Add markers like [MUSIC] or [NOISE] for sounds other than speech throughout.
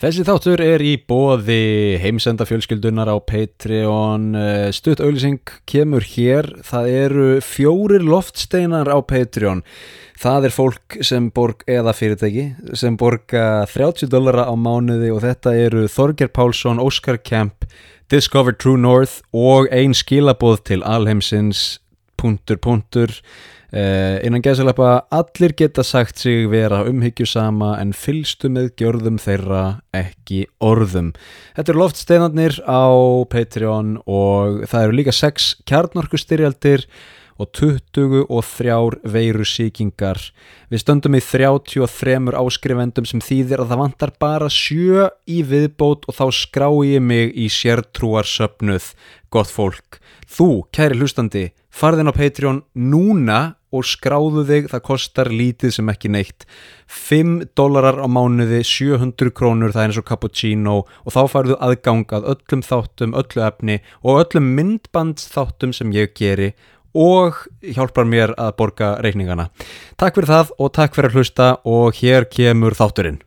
Þessi þáttur er í bóði heimsenda fjölskyldunar á Patreon. Eh, Stutt auðlýsing kemur hér. Það eru fjórir loftsteinar á Patreon. Það er fólk sem borg, eða fyrirtæki, sem borga 30 dollara á mánuði og þetta eru Þorger Pálsson, Óskar Kemp, Discover True North og ein skilabóð til alheimsins, punktur, punktur. Uh, innan gæðsalapa allir geta sagt sig vera umhyggjusama en fylstu með gjörðum þeirra ekki orðum. Þetta eru loftsteinarnir á Patreon og það eru líka 6 kjarnorkustyrjaldir og 20 og þrjár veiru síkingar við stöndum í 33 áskrifendum sem þýðir að það vantar bara 7 í viðbót og þá skrá ég mig í sértrúarsöpnuð gott fólk. Þú, kæri hlustandi farðin á Patreon núna og skráðu þig, það kostar lítið sem ekki neitt. 5 dólarar á mánuði, 700 krónur það er eins og cappuccino og þá farðu aðgangað öllum þáttum, öllu efni og öllum myndbandsþáttum sem ég geri og hjálpar mér að borga reikningana. Takk fyrir það og takk fyrir að hlusta og hér kemur þátturinn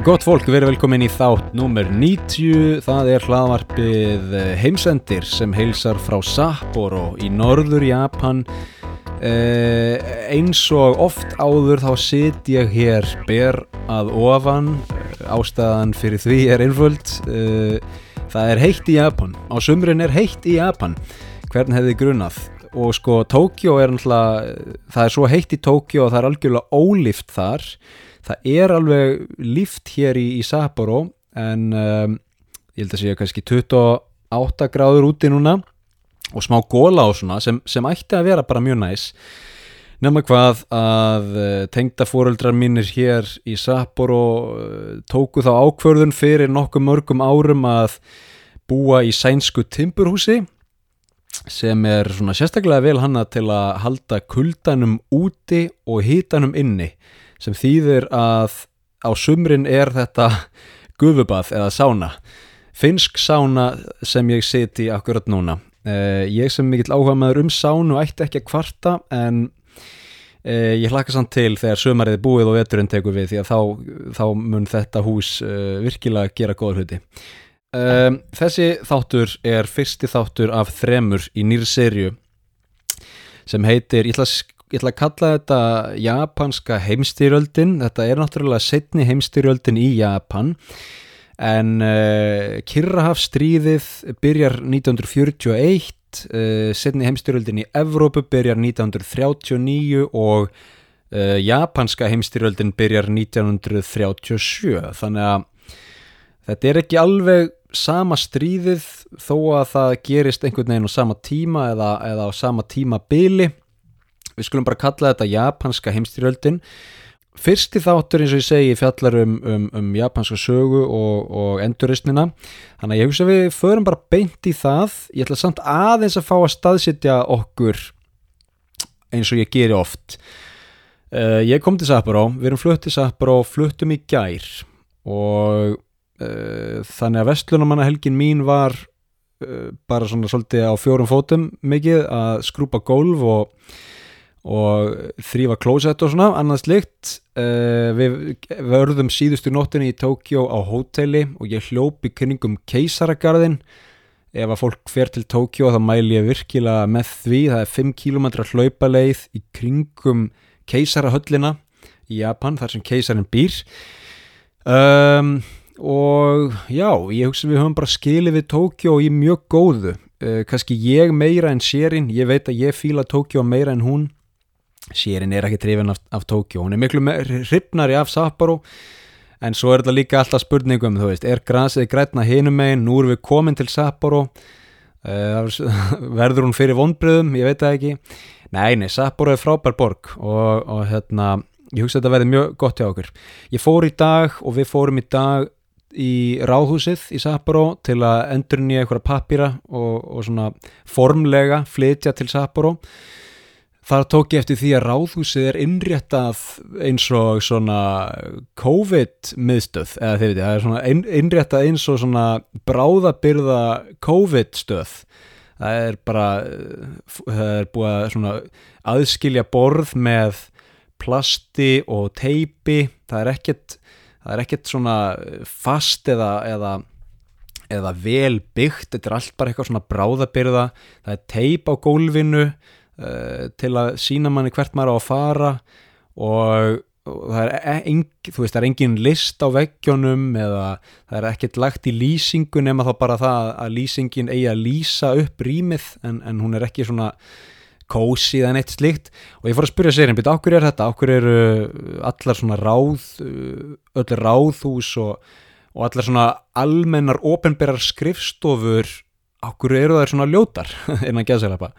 Gott fólk, verið velkomin í þátt númer 90, það er hlaðvarpið heimsendir sem heilsar frá Sapporo í norður Japan. Eh, eins og oft áður þá sit ég hér ber að ofan. Ástæðan fyrir því er einföld. Eh, það er heitt í Japan. Á sumrin er heitt í Japan. Hvern hefði grunað og sko Tókjó er náttúrulega það er svo heitt í Tókjó og það er algjörlega ólíft þar. Það er alveg líft hér í, í Sapporo en um, ég held að segja kannski 28 gráður úti núna. Og smá góla á svona sem, sem ætti að vera bara mjög næs. Nefna hvað að uh, tengda fóreldrar mínir hér í Sapporo uh, tóku þá ákvörðun fyrir nokkuð mörgum árum að búa í sænsku timburhúsi sem er svona sérstaklega vel hanna til að halda kuldanum úti og hitanum inni sem þýðir að á sumrin er þetta [LAUGHS] gufubað eða sána finsk sána sem ég seti akkurat núna. Eh, ég sem mikill áhuga maður um sánu ætti ekki að kvarta en eh, ég hlaka samt til þegar sömarið búið og veturinn tekur við því að þá, þá mun þetta hús eh, virkilega gera góður hluti þessi þáttur er fyrsti þáttur af þremur í nýri serju sem heitir, ég ætla ég ætla að kalla þetta japanska heimstýröldin þetta er náttúrulega setni heimstýröldin í Japan. En uh, Kirrahafstríðið byrjar 1941 uh, setni heimstýröldin í Evrópu byrjar 1939 og uh, japanska heimstýröldin byrjar 1937 þannig að þetta er ekki alveg sama stríðið þó að það gerist einhvern veginn á sama tíma eða, eða á sama tíma byli við skulum bara kalla þetta japanska heimstyrjöldin fyrsti þáttur eins og ég segi fjallar um, um, um japanska sögu og, og enduristnina þannig að ég hugsa við förum bara beint í það. Ég ætla samt aðeins að fá að staðsitja okkur eins og ég geri oft. Uh, ég kom til Sapporo, við erum fluttið Sapporo fluttum í gær og þannig að vestlunumanna helgin mín var uh, bara svona svolítið á fjórum fótum mikið að skrúpa gólf og og þrýfa klósett og svona annars likt uh, við verðum síðustu nóttinni í Tókjó á hóteli og ég hljópi kringum keisaragarðin ef að fólk fer til Tókjó þá mæl ég virkilega með því. Það er 5 km hlaupaleið í kringum keisarahöllina í Japan þar sem keisarin býr. Um, og já, ég hugsa við höfum bara skilið við Tókjó í mjög góðu. Uh, kannski ég meira en sérinn ég veit að ég fíla Tókjó meira en hún. Sérinn er ekki trefin af, af Tókjó, hún er miklu hrifnari af Sapporo. En svo er þetta líka alltaf spurningum, þú veist, er grasið grætna hinum megin, nú erum við komin til Sapporo. Uh, [LAUGHS] verður hún fyrir vonbröðum, ég veit það ekki. Nei, nei, Sapporo er frábær borg og, og hérna, ég hugsa þetta verði mjög gott hjá okkur. Ég fór í dag og við fórum í dag í ráðhúsið í Sapporo til að endurni eitthvað pappýra og, og svona formlega flytja til Sapporo. Þar tók ég eftir því að ráðhúsið er innréttað eins og svona COVID miðstöð, eða þið veitir, það er svona inn, innréttað eins og svona bráðabyrða COVID stöð. Það er bara það er búið að svona aðskilja borð með plasti og teipi það er ekkert, það er ekkert svona fast eða, eða eða vel byggt, þetta er allt bara eitthvað svona bráðabyrða, það er teip á gólfinu uh, til að sína manni hvert maður á að fara. Og, og það er e, þú veist, það er engin list á veggjónum eða það er ekkert lagt í lýsingu nema þá bara það að lýsingin eigi að lýsa upp rýmið en, en hún er ekki svona kósi eða neitt slíkt. Og ég fór að spyrja sér, betur, áhverju er þetta, áhverju eru allar svona ráð öll ráðhús og og allar svona almennar ofinberar skrifstofur okkur eru þær svona ljótar? [LAUGHS] Innan geðsælapa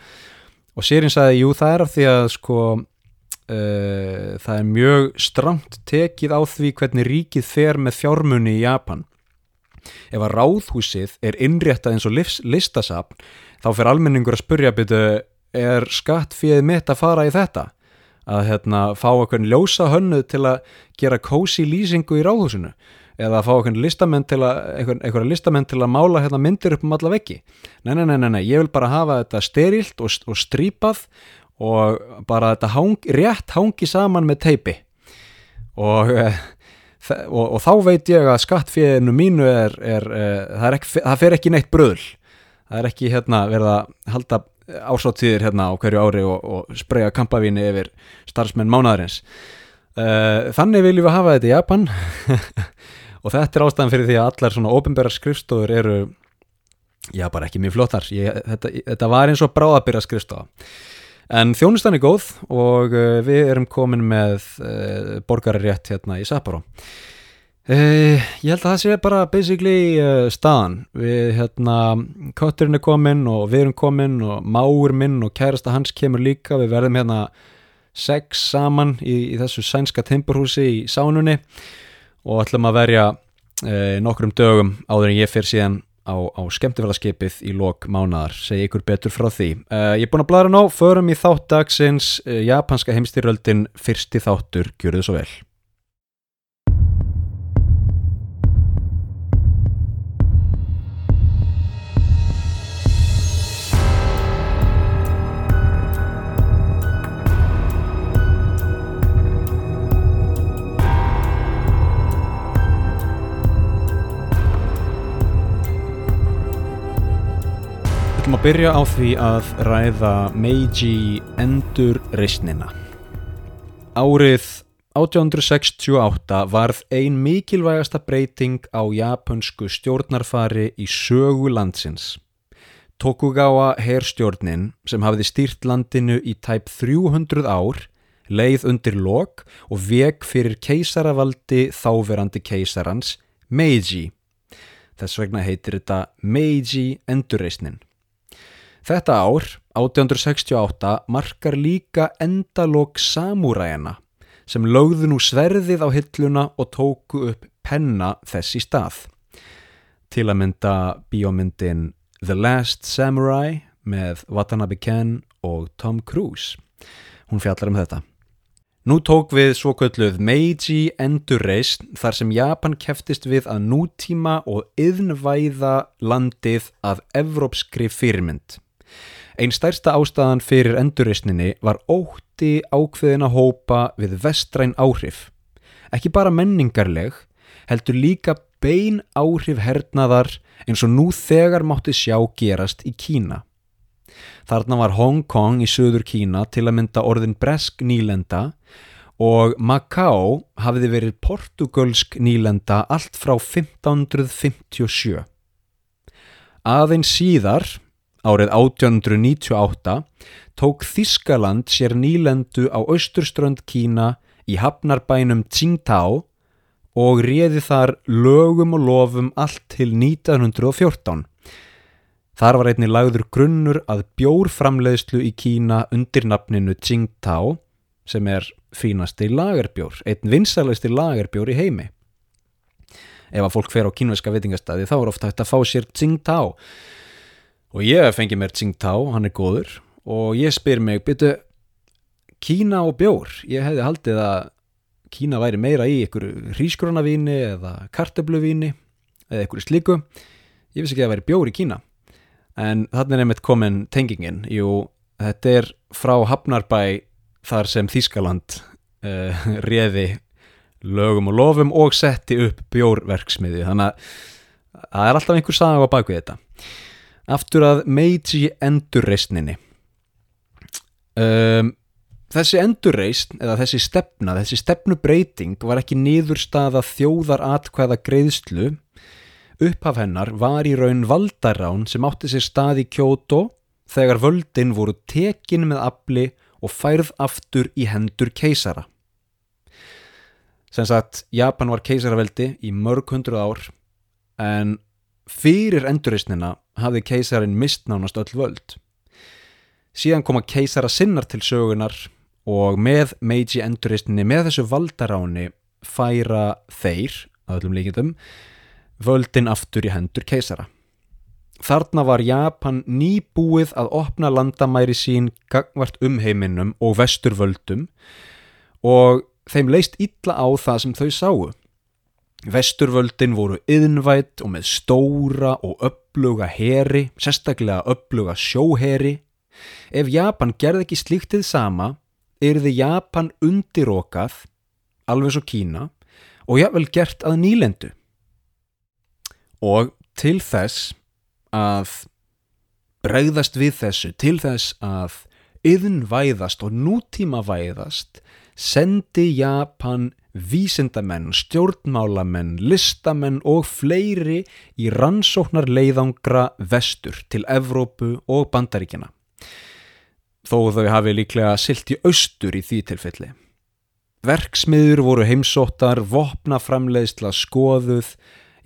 og sérinn sagði, jú það er af því að sko uh, það er mjög stramt tekið á því hvernig ríkið fer með fjármunni í Japan. Ef að ráðhúsið er innréttað eins og listasapn þá fer almenningur að spurja byrju er skatt fyrir mitt að fara í þetta? Að hérna fá okkur ljósa hönnu til að gera kósi lýsingu í ráðhúsinu? Eða að fá einhvern listamenn til að, einhverja listamenn til að mála hérna myndir upp um alla veggi? Nei, nei, nei, nei, nei, ég vil bara hafa þetta sterilt og, og strípað og bara þetta hang, rétt hangi saman með teipi. Og, eh, og, og þá veit ég að skattfíðinu mínu er, er, eh, það, er ekki, það fer ekki neitt bröðl það er ekki hérna verið að halda ásáttíðir hérna á hverju ári og spreyja kampavíni yfir starfsmenn mánadarins uh, þannig viljum við hafa þetta í Japan. [LAUGHS] Og þetta er ástæðan fyrir því að allar svona ofinbæra skrifstofur eru já bara ekki mjög flottar. Ég, þetta, þetta var eins og bráðabyrra skrifstofa en þjónustan er góð og uh, við erum komin með uh, borgararétt hérna í Sapporo uh, ég held að það sé bara basically uh, staðan. Við hérna kötturinn er komin og við erum komin og máur minn og kærasta hans kemur líka. Við verðum hérna sex saman í, í þessu sænska timburhúsi í sánunni og ætlum að verja e, nokkrum dögum áður en ég fyrir síðan á, á skemmtifælaskipið í lok mánadar, segi ykkur betur frá því. E, ég er búin að blæra ná, förum í þáttdagsins e, japanska heimstýröldin fyrsti þáttur, gjur þið svo vel að byrja á því að ræða Meiji endur reysnina. Árið 1868 varð ein mikilvægasta breyting á japansku stjórnarfari í sögu landsins. Tokugawa herrstjórnin sem hafði stýrt landinu í tæp 300 ár leið undir lok og vek fyrir keisaravaldi þáverandi keisarans Meiji. Þess vegna heitir þetta Meiji endurreysnin. Þetta ár, 1868, markar líka endalók samúræjana sem lögðu nú sverðið á hilluna og tóku upp penna þess í stað. Til að mynda bíómyndin The Last Samurai með Watanabe Ken og Tom Cruise. Hún fjallar um þetta. Nú tók við svo kölluð Meiji endurreist þar sem Japan keftist við að nútíma og yðnvæða landið að evrópskri fyrirmynd. Einn stærsta ástæðan fyrir endurreysninni var ótti ákveðin að hópa við vestræn áhrif. Ekki bara menningarleg, heldur líka bein áhrif hernaðar eins og nú þegar mátti sjá gerast í Kína. Þarna var Hong Kong í söður Kína til að mynda orðin bresk nýlenda og Macau hafiði verið portugalsk nýlenda allt frá 1557. Aðeins síðar Árið 1898 tók Þískaland sér nýlendu á austurströnd Kína í hafnarbænum Tsingtao og réði þar lögum og lofum allt til 1914. Þar var einni lagður grunnur að bjórframleiðslu í Kína undir nafninu Tsingtao sem er fínasti lagerbjór, einn vinsalegsti lagerbjór í heimi. Ef að fólk fer á kínveska veitingastæði þá er ofta hægt að fá sér Tsingtao og ég fengi mér Tsingtao, hann er góður. Og ég spyr mig, byrju Kína og bjór, ég hefði haldið að Kína væri meira í einhverju hrískronavíni eða kartöbluvíni eða einhverju slíku. Ég vissi ekki að það væri bjór í Kína. En þannig er einmitt komin tengingin. Jú, þetta er frá Hafnarbæ þar sem Þískaland uh, [LAUGHS] réði lögum og lofum og setti upp bjórverksmiði þannig að það er alltaf einhver saga á bakvið þetta aftur að Meiji endurreistninni um, þessi endurreist eða þessi stefna, þessi stefnubreiting var ekki niðurstaða þjóðar atkvæða greiðslu. Upphaf hennar var í raun valdarán sem átti sér stað í Kyoto þegar völdin voru tekin með afli og færð aftur í hendur keisara. Sem sagt Japan var keisaraveldi í mörg hundruð ár en fyrir endurreistnina hafði keisarin mist nánast öll völd síðan koma keisara sinnar til sögunar og með Meiji endurreistinni með þessu valdaráni færa þeir, að öllum líkitum völdin aftur í hendur keisara Þarna var Japan nýbúið að opna landamæri sín gangvart um heiminum og vesturvöldum og þeim leist illa á það sem þau sáu. Vesturvöldin voru yðnvætt og með stóra og uppluga heri, sérstaklega uppluga sjóheri. Ef Japan gerði ekki slíktið sama, erði Japan undirokað, alveg svo Kína, og jável gert að nýlendu. Og til þess að bregðast við þessu, til þess að yðnvæðast og nútímavæðast, sendi Japan vísindamenn, stjórnmálamenn, listamenn og fleiri í rannsóknar leiðangra vestur til Evrópu og Bandaríkina. Þó þau hafi líklega silt í austur í því tilfelli. Verksmiður voru heimsóttar, vopnaframleiðsla skoðuð,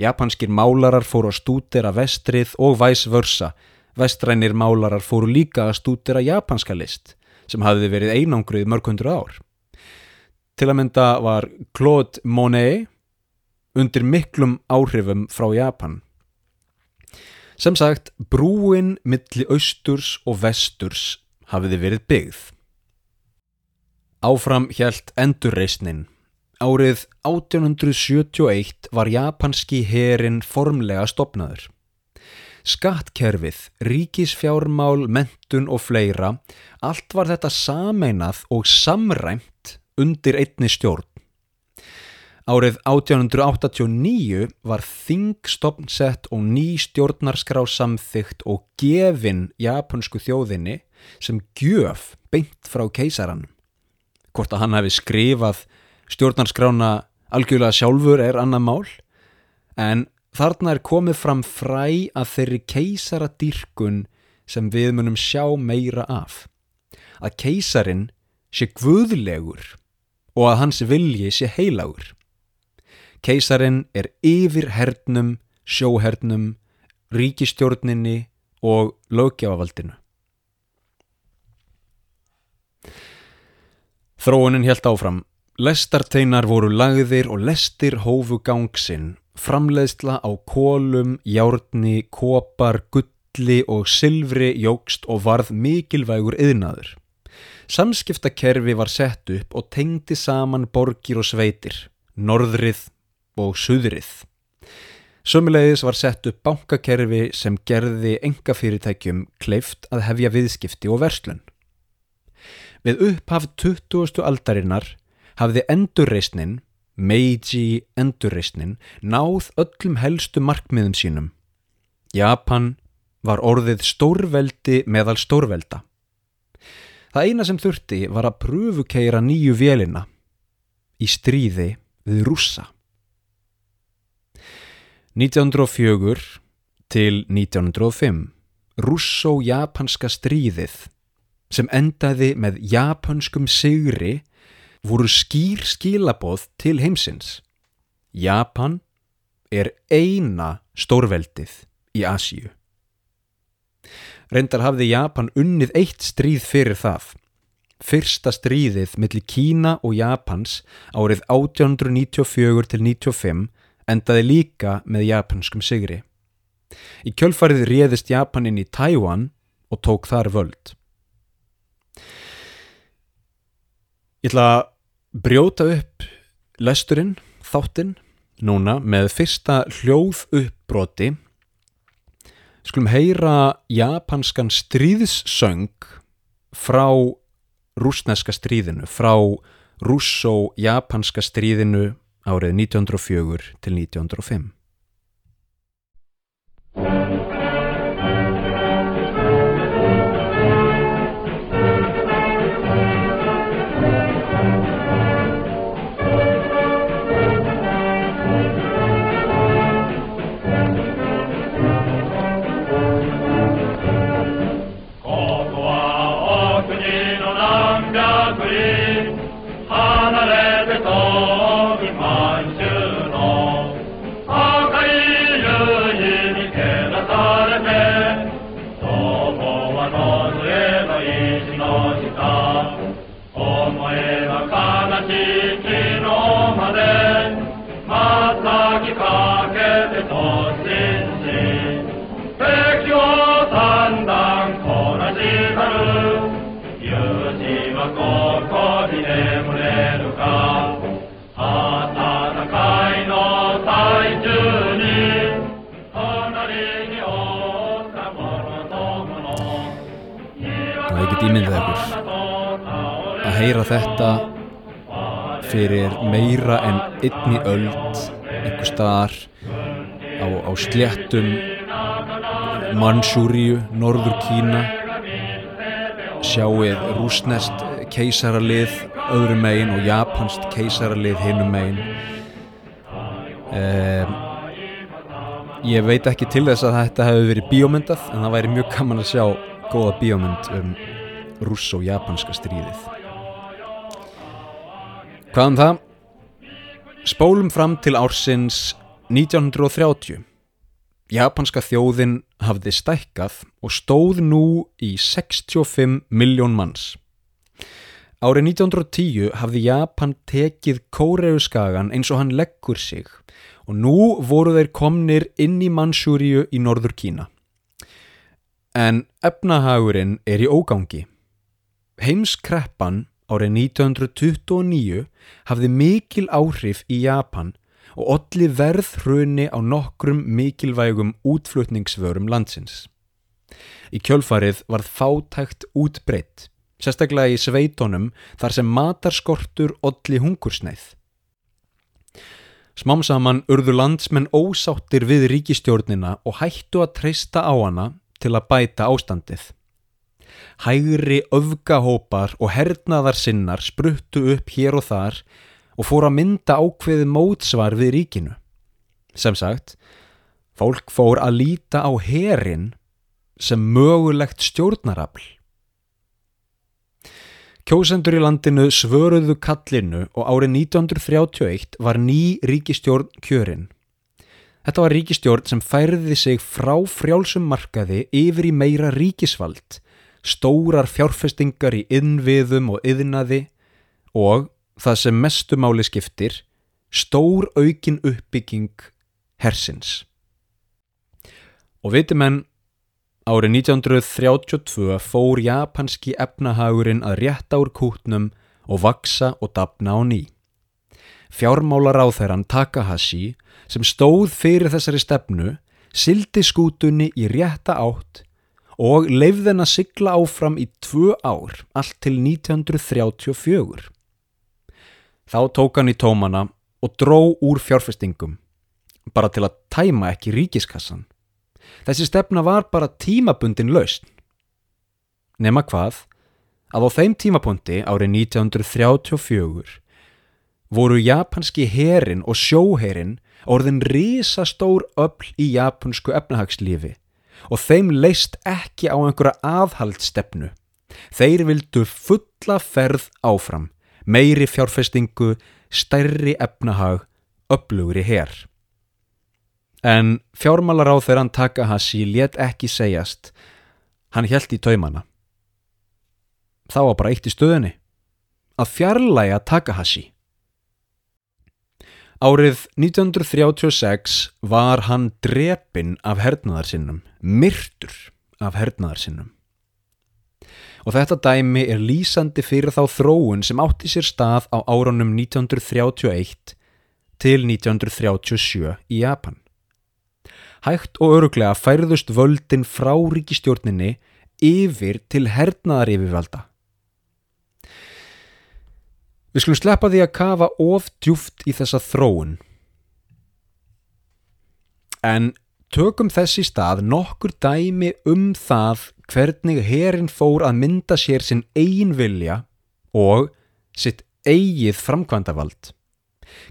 japanskir málarar fóru að stúdera vestrið og væs vörsa. Vestrænir málarar fóru líka að stúdera japanska list sem hafiði verið einangruð mörgundur ár. Til að mynda var Claude Monet undir miklum áhrifum frá Japan. Sem sagt, brúin milli austurs og vesturs hafiði verið byggð. Áfram hjælt endurreysnin. Árið 1871 var japanski herin formlega stopnaður. Skattkerfið, ríkisfjármál, mentun og fleira, allt var þetta sameinað og samræmt undir einni stjórn. Árið 1889 var þingstofnsett og ný stjórnarskrá samþygt og gefin japansku þjóðinni sem gjöf beint frá keisaran. Hvort að hann hefði skrifað stjórnarskrána algjörlega sjálfur er annað mál, en þarna er komið fram fræ að þeirri keisaradýrkun sem við munum sjá meira af. Að keisarin sé guðlegur og að hans vilji sé heilagur. Keisarin er yfir hernum, sjóhernum, ríkistjórninni og lögjafavaldinu. Þróunin helt áfram. Lestarteinar voru lagðir og lestir hófu gangsinn, framleiðsla á kólum, járni, kopar, gulli og silfri jógst og varð mikilvægur yðnaður. Samskiptakerfi var sett upp og tengdi saman borgir og sveitir, norðrið og suðrið. Sömulegis var sett upp bankakerfi sem gerði enga fyrirtækjum kleift að hefja viðskipti og verslun. Við upphaf 20. aldarinnar hafði endurreysnin, Meiji endurreysnin, náð öllum helstu markmiðum sínum. Japan var orðið stórveldi meðal stórvelda. Það eina sem þurfti var að pröfukeira nýju vélina í stríði við rússa. 1904 til 1905 Russo-japanska stríðið sem endaði með japanskum sigri voru skýr skilaboð til heimsins. Japan er eina stórveldið í Asíu. Reyndar hafði Japan unnið eitt stríð fyrir það. Fyrsta stríðið millir Kína og Japans árið 1894 til 1995 endaði líka með japanskum sigri. Í kjölfarið réðist Japan inn í Tæwan og tók þar völd. Ég ætla að brjóta upp lesturinn, þáttinn, núna með fyrsta hljóð uppbroti. Skulum heyra japanskan stríðssöng frá rúsneska stríðinu, frá rússó-japanska stríðinu árið 1904 til 1905. á sléttum Mansúriu, Norður Kína sjáuð rúsnest keisaralið öðrum megin og japansk keisaralið hinnum megin um, ég veit ekki til þess að þetta hefur verið bíómyndað en það væri mjög gaman að sjá góða bíómynd um russo-japanska stríðið. Hvað um það? Spólum fram til ársins 1930. Japanska þjóðin hafði stækkað og stóð nú í 65 miljón manns. Árið 1910 hafði Japan tekið Kóreauskagan eins og hann leggur sig og nú voru þeir komnir inn í Mansúriu í norður Kína. En efnahagurinn er í ógangi. Heimskreppan árið 1929 hafði mikil áhrif í Japan og olli verðhruni á nokkrum mikilvægum útflutningsvörum landsins. Í kjölfarið varð fátækt útbreytt, sérstaklega í sveitonum þar sem matarskortur olli hungursneið. Smámsaman urðu landsmenn ósáttir við ríkistjórnina og hættu að treysta á hana til að bæta ástandið. Hægri öfgahópar og hernaðar sinnar spruttu upp hér og þar og fór að mynda ákveði mótsvar við ríkinu. Sem sagt, fólk fór að líta á herin sem mögulegt stjórnarafl. Kjósendur í landinu svöruðu kallinu og árið 1931 var ný ríkistjórn kjörinn. Þetta var ríkistjórn sem færði sig frá frjálsum markaði yfir í meira ríkisvald stórar fjárfestingar í innviðum og yðnaði og það sem mestumáli skiptir, stór aukin uppbygging hersins. Og vitimenn, árið 1932 fór japanski efnahagurinn að rétta úr kútnum og vaksa og dapna á ný. Fjármálar á þeirran Takahashi sem stóð fyrir þessari stefnu sildi skútunni í rétta átt og leifðin að sigla áfram í tvö ár, allt til 1934. Þá tók hann í tómana og dró úr fjárfestingum, bara til að tæma ekki ríkiskassan. Þessi stefna var bara tímabundin lausn. Nefna hvað, að á þeim tímapunkti árið 1934 voru japanski herin og sjóherin orðin risastór öll í japansku efnahagslífi og þeim leist ekki á einhverja aðhaldstefnu. Þeir vildu fulla ferð áfram, meiri fjárfestingu, stærri efnahag, upplugri hér. En fjármálar á þeirran Takahashi let ekki segjast, hann held í taumana. Þá var bara eitt í stöðunni, að fjarlæga Takahashi. Árið 1936 var hann drepinn af hernaðarsinnum, myrtur af hernaðarsinnum. Og þetta dæmi er lýsandi fyrir þá þróun sem átti sér stað á árunum 1931 til 1937 í Japan. Hægt og öruglega færðust völdin frá ríkistjórninni yfir til hernaðar yfirvalda. Við skulum sleppa því að kafa of djúft í þessa þróun. En tökum þessi stað nokkur dæmi um það hvernig herin fór að mynda sér sinn eigin vilja og sitt eigið framkvæmdavald.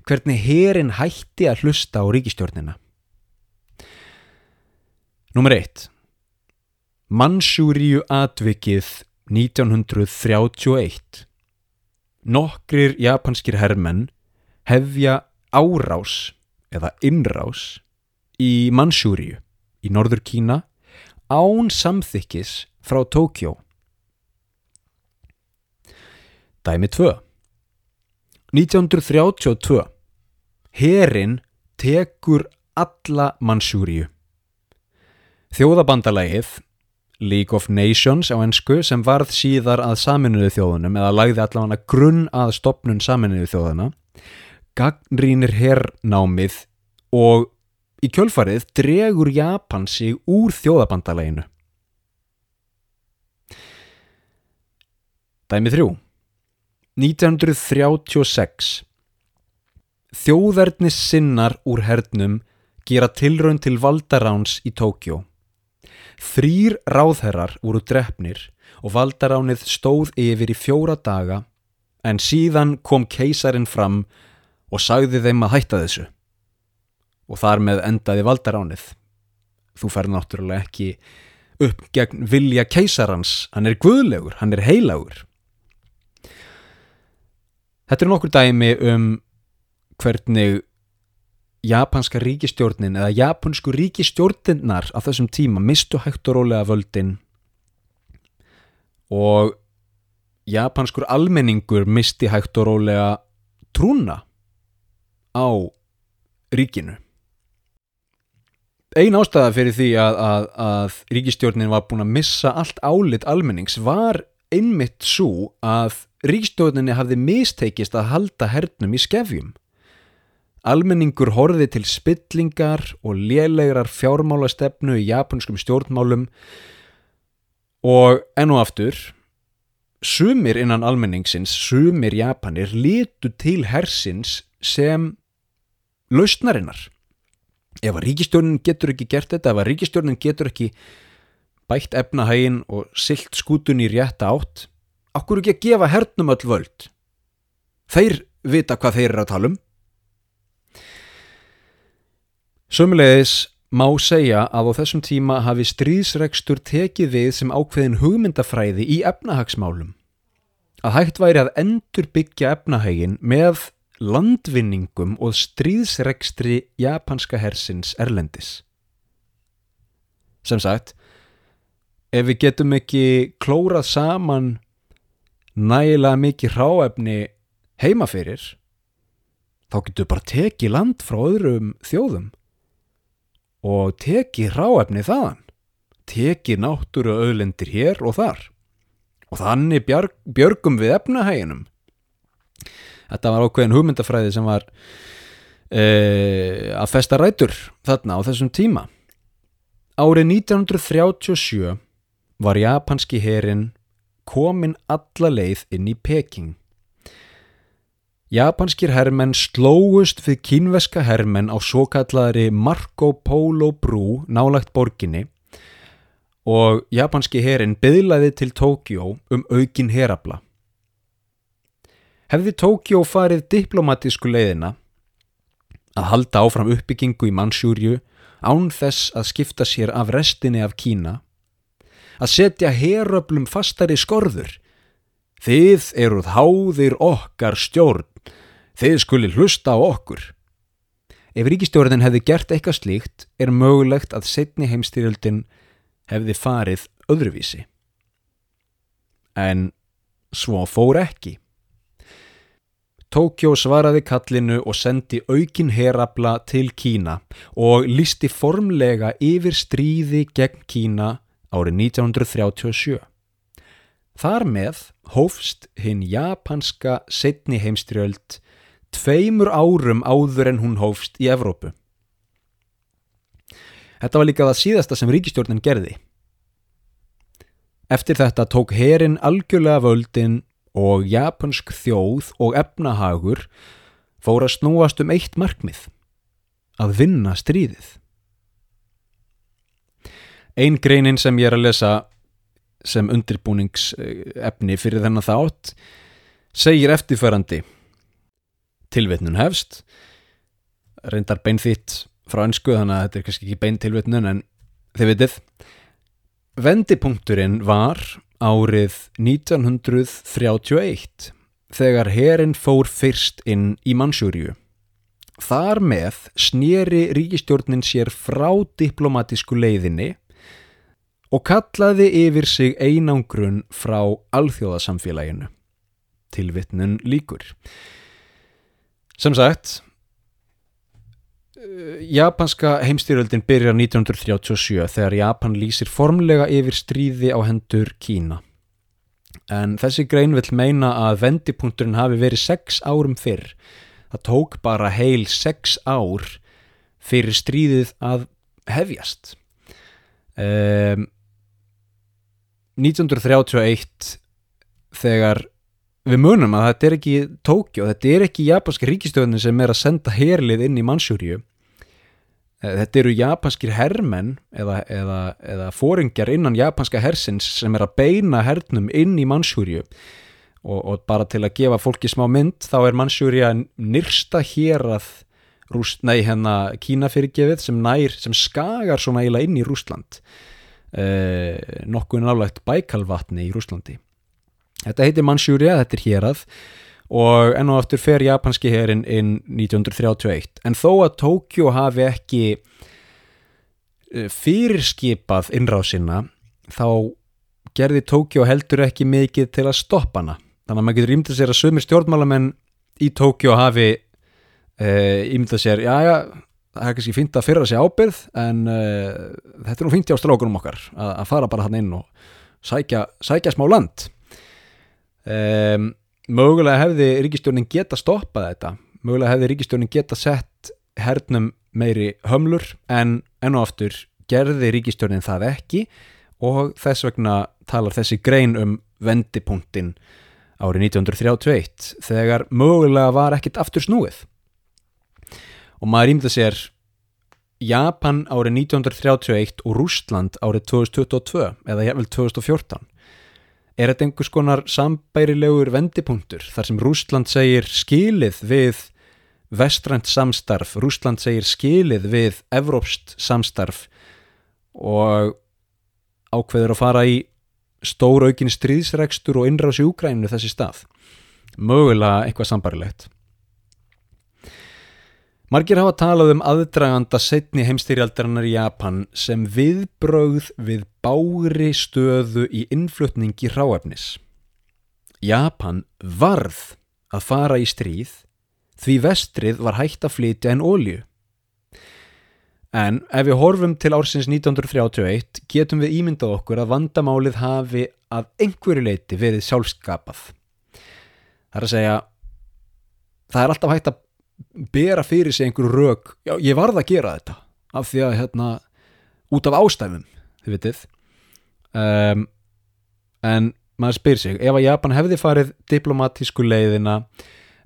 Hvernig herin hætti að hlusta á ríkistjórnina. Númer 1. Mansjúriu atvikið 1931. Nokkrir japanskir hermenn hefja árás eða innrás í Mansjúriu í norður Kína án samþykkis frá Tókjó. Dæmi 2. 1932. Herin tekur alla Mansjúriu. Þjóðabandalægið, League of Nations á ennsku, sem varð síðar að saminuðu þjóðunum eða lagði allavega grunn að stopnun saminuðu þjóðuna, gagnrínir herrnámið og í kjölfarið dregur Japan sig úr þjóðabandalæginu. Dæmi 3. 1936. Þjóðverðnis sinnar úr hernum gera tilraun til valdaráns í Tókjó. Þrýr ráðherrar voru drefnir og valdaránið stóð yfir í fjóra daga en síðan kom keisarin fram og sagði þeim að hætta þessu. Og þar með endaði valdaránið. Þú fer náttúrulega ekki upp gegn vilja keisarans, hann er guðlegur, hann er heilagur. Þetta er nokkur dæmi um hvernig japanska ríkistjórnin eða japansku ríkistjórninnar á þessum tíma mistu hægt og rólega völdin og japanskur almenningur misti hægt og rólega trúna á ríkinu. Ein ástæða fyrir því að, að, að ríkistjórnin var búin að missa allt álit almennings var einmitt svo að ríkistjórninni hafði misteikist að halda hernum í skefjum. Almenningur horfið til spillingar og lélegrar fjármálastefnu í japanskum stjórnmálum og enn og aftur, sumir innan almenningsins, sumir japanir, litu til hersins sem lausnarinnar. Ef að ríkistjórnin getur ekki gert þetta, ef að ríkistjórnin getur ekki bætt efnahægin og silt skútun í rétta átt, okkur ekki að gefa hernum öll völd. Þeir vita hvað þeir eru að tala um. Sömulegis má segja að á þessum tíma hafi stríðsregstur tekið við sem ákveðin hugmyndafræði í efnahagsmálum. Að hægt væri að endur byggja efnahægin með landvinningum og stríðsregstri japanska hersins erlendis. Sem sagt, ef við getum ekki klórað saman nægilega mikið ráefni heimaferir, þá getum við bara tekið land frá öðrum þjóðum og teki ráefni þaðan, teki náttúru öðlendir hér og þar og þannig björgum við efnahæginum. Þetta var ákveðin hugmyndafræði sem var e, að festa rætur þarna á þessum tíma. Árið 1937 var japanski herin komin alla leið inn í Peking. Japanskir hermenn slóust við kínveska hermenn á svo kallari Marco Polo brú nálagt borginni og japanski herin byðlaði til Tókjó um aukin herabla. Hefði Tókjó farið diplomatísku leiðina að halda áfram uppbyggingu í Mansjúrju án þess að skipta sér af restinni af Kína, að setja heröblum fastari skorður, þið eruð háðir okkar stjórn Þeir skuli hlusta á okkur. Ef ríkistjórnin hefði gert eitthvað slíkt er mögulegt að setni heimstyrjöldin hefði farið öðruvísi. En svo fór ekki. Tókjó svaraði kallinu og sendi aukin herabla til Kína og listi formlega yfir stríði gegn Kína árið 1937. Þar með hófst hinn japanska setni heimstyrjöld tveimur árum áður en hún hófst í Evrópu. Þetta var líka það síðasta sem ríkistjórnin gerði. Eftir þetta tók herin algjörlega völdin og japansk þjóð og efnahagur fór að snúast um eitt markmið, að vinna stríðið. Einn greinin sem ég er að lesa sem undirbúningsefni fyrir þennan þátt segir eftirfærandi tilvitnun hefst reyndar beinþitt frá önsku þannig að þetta er kannski ekki beintilvitnun en þið vitið vendipunkturinn var árið 1931 þegar herin fór fyrst inn í Mansjúriu þar með snýri ríkistjórnin sér frá diplomatísku leiðinni og kallaði yfir sig einangrun frá alþjóðasamfélaginu. Tilvittnun líkur. Sem sagt, japanska heimstyrjöldin byrjar 1937 þegar Japan lýsir formlega yfir stríði á hendur Kína. En þessi grein vil meina að vendipunkturinn hafi verið sex árum fyrr. Það tók bara heil sex ár fyrir stríðið að hefjast. Um, 1931 þegar við munum að þetta er ekki Tókjó, þetta er ekki japanski ríkistöðin sem er að senda herlið inn í Mansjúriu þetta eru japanskir hermenn eða, eða, eða fóringjar innan japanska hersins sem er að beina hernum inn í Mansjúriu og, og bara til að gefa fólki smá mynd þá er Mansjúria nyrsta hér að hérna Kína fyrirgefið sem nær, sem skagar svona eiginlega inn í Rústland eh, nokkuð nálægt bækalvatni í Rúslandi. Þetta heitir Mansjúria, þetta er hérað og enn og aftur fer japanski herin inn 1931 en þó að Tókjó hafi ekki eh, fyrirskipað innráðsina þá gerði Tókjó heldur ekki mikið til að stoppa hana. Þannig að maður getur ímyndað sér að sömur stjórnmálamenn í Tókjó hafi e, ímyndað sér, já já það er kannski fínt að fyrra sig ábyrð en uh, þetta er nú fínt hjá strákunum okkar að, að fara bara hann inn og sækja, sækja smá land. Um, mögulega hefði ríkistjórnin geta stoppað þetta. Mögulega hefði ríkistjórnin geta sett hernum meiri hömlur en enn og aftur gerði ríkistjórnin það ekki og þess vegna talar þessi grein um vendipunktin árið 1931 þegar mögulega var ekkit aftur snúið. Og maður ímda sér Japan árið 1931 og Rústland árið 2022 eða jæfnvel 2014 er þetta einhvers konar sambærilegur vendipunktur þar sem Rústland segir skilið við vestrænt samstarf, Rústland segir skilið við evrópst samstarf og ákveður að fara í stóra aukin stríðsregstur og innráðs í Úkræninu þessi stað? Mögulega eitthvað sambarilegt Margir hafa talað um aðdraganda setni heimstyrjaldarinnar í Japan sem viðbrögð við bári stöðu í innflutningi ráefnis. Japan varð að fara í stríð því vestrið var hægt að flytja en ólju. En ef við horfum til ársins 1931 getum við ímyndað okkur að vandamálið hafi að einhverju leiti verið sjálfskapað. Það er að segja, það er alltaf hægt að bera fyrir sig einhverju rauk já, ég varð að gera þetta af því að hérna, út af ástæfum þið vitið. Um, en maður spyr sig ef að Japan hefði farið diplomatísku leiðina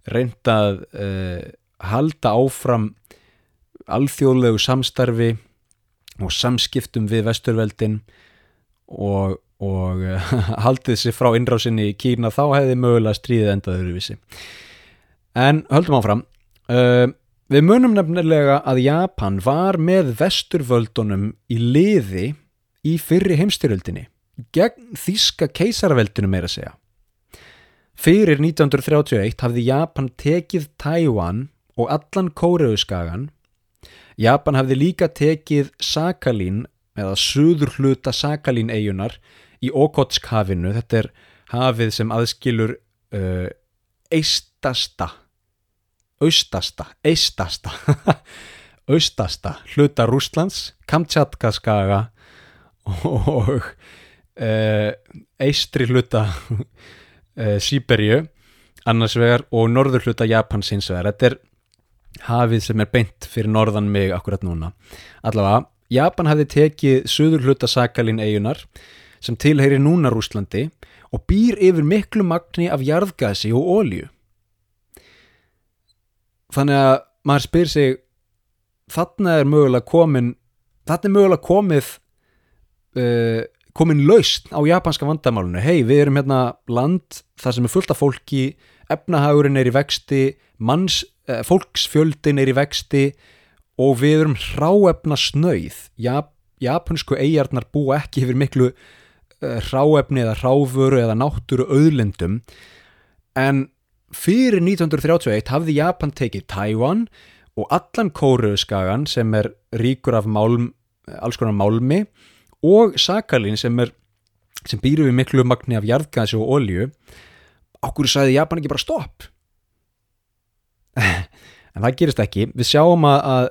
reyndað uh, halda áfram alþjóðlegu samstarfi og samskiptum við vesturveldin og, og [LAUGHS] haldið sér frá innrásinni í Kína þá hefði mögulega stríðið endaður í vissi en höldum áfram Uh, við munum nefnilega að Japan var með vesturvöldunum í liði í fyrri heimstyröldinni gegn þíska keisarveldunum meira segja. Fyrir 1931 hafði Japan tekið Tæwan og allan Kóreauskagan. Japan hafði líka tekið Sakhalín eða suður hluta Sakhalín eigunar í Okotsk-hafinu. Þetta er hafið sem aðskilur uh, eistasta austasta, eistasta. [LAUGHS] Austasta hluta Rúslands Kamtjatkaskaga og uh, eistri hluta uh, Sýberju annars vegar og norður hluta Japans hins vegar. Þetta er hafið sem er beint fyrir norðan mig akkurat núna. Allavega, Japan hafði tekið söður hluta Sakalin eigunar sem tilheyri núna Rúslandi og býr yfir miklu magni af jarðgasi og ólju þannig að maður spyr sig þarna er mögulega komin þarna er mögulega komið uh, komin laust á japanska vandamálunu hei við erum hérna land þar sem er fullt af fólki efnahagurinn er í vexti manns, uh, fólksfjöldin er í vexti og við erum hráefna snöyð Jap japansku eigarnar búa ekki yfir miklu uh, hráefni eða hráfuru eða náttúru auðlendum en fyrir 1931 hafði Japan tekið Taiwan og allan Kóruðskagan sem er ríkur af málm, alls konar málmi og Sakalin sem, sem býru við miklu magni af jarðgasi og olju okkur sagði Japan ekki bara stopp? [LAUGHS] En það gerist ekki. Við sjáum að, að,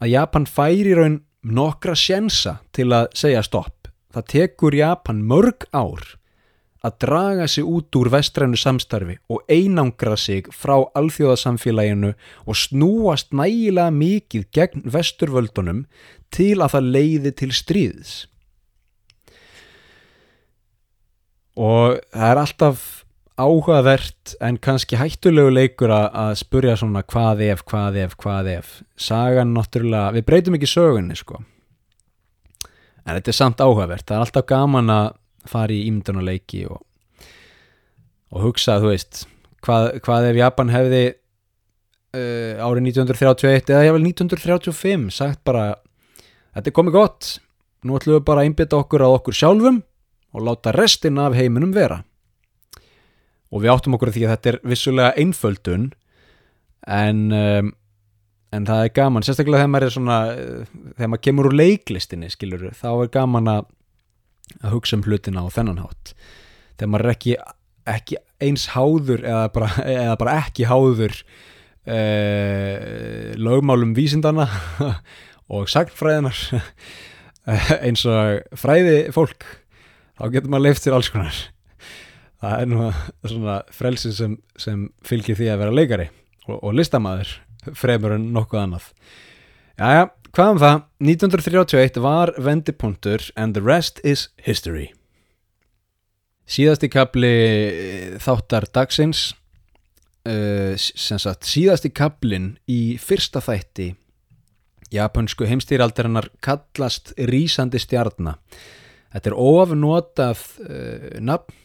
að Japan færi raun nokkra sjensa til að segja stopp. Það tekur Japan mörg ár að draga sig út úr vestrænu samstarfi og einangra sig frá alþjóðasamfélaginu og snúast nægilega mikið gegn vesturvöldunum til að það leiði til stríðs. Og það er alltaf áhugavert en kannski hættulegu leikur að spurja svona hvað ef, hvað ef, hvað ef. Sagan náttúrulega, við breytum ekki sögunni sko. En þetta er samt áhugavert, það er alltaf gaman að fara í ímyndunuleiki og, og hugsa, þú veist hvað, hvað ef Japan hefði uh, árið 1931 eða jável 1935 sagt bara þetta er komið gott nú ætlum við bara að einbita okkur að okkur sjálfum og láta restin af heiminum vera. Og við áttum okkur því að þetta er vissulega einföldun en um, en það er gaman, sérstaklega þegar maður er svona þegar maður kemur úr leiklistinni skilur, þá er gaman að að hugsa um hlutina á þennan hátt. Þegar maður er ekki, ekki eins háður eða bara, [LAUGHS] eða bara ekki háður eh, lögmálum vísindana [LAUGHS] og sagnfræðinar [LAUGHS] eins og fræði fólk þá getur maður leift sér alls konar. Það er nú svona frelsin sem, sem fylgir því að vera leikari og, og listamæður fremur en nokkuð annað. Jæja, hvað um það? 1931 var vendipunktur and the rest is history. Síðasti kapli eh, þáttar dagsins, uh, sem sagt síðasti kaplin í fyrsta þætti japansku heimstýraldarinnar kallast Rísandi stjarnar. Þetta er ofnotað uh, nafn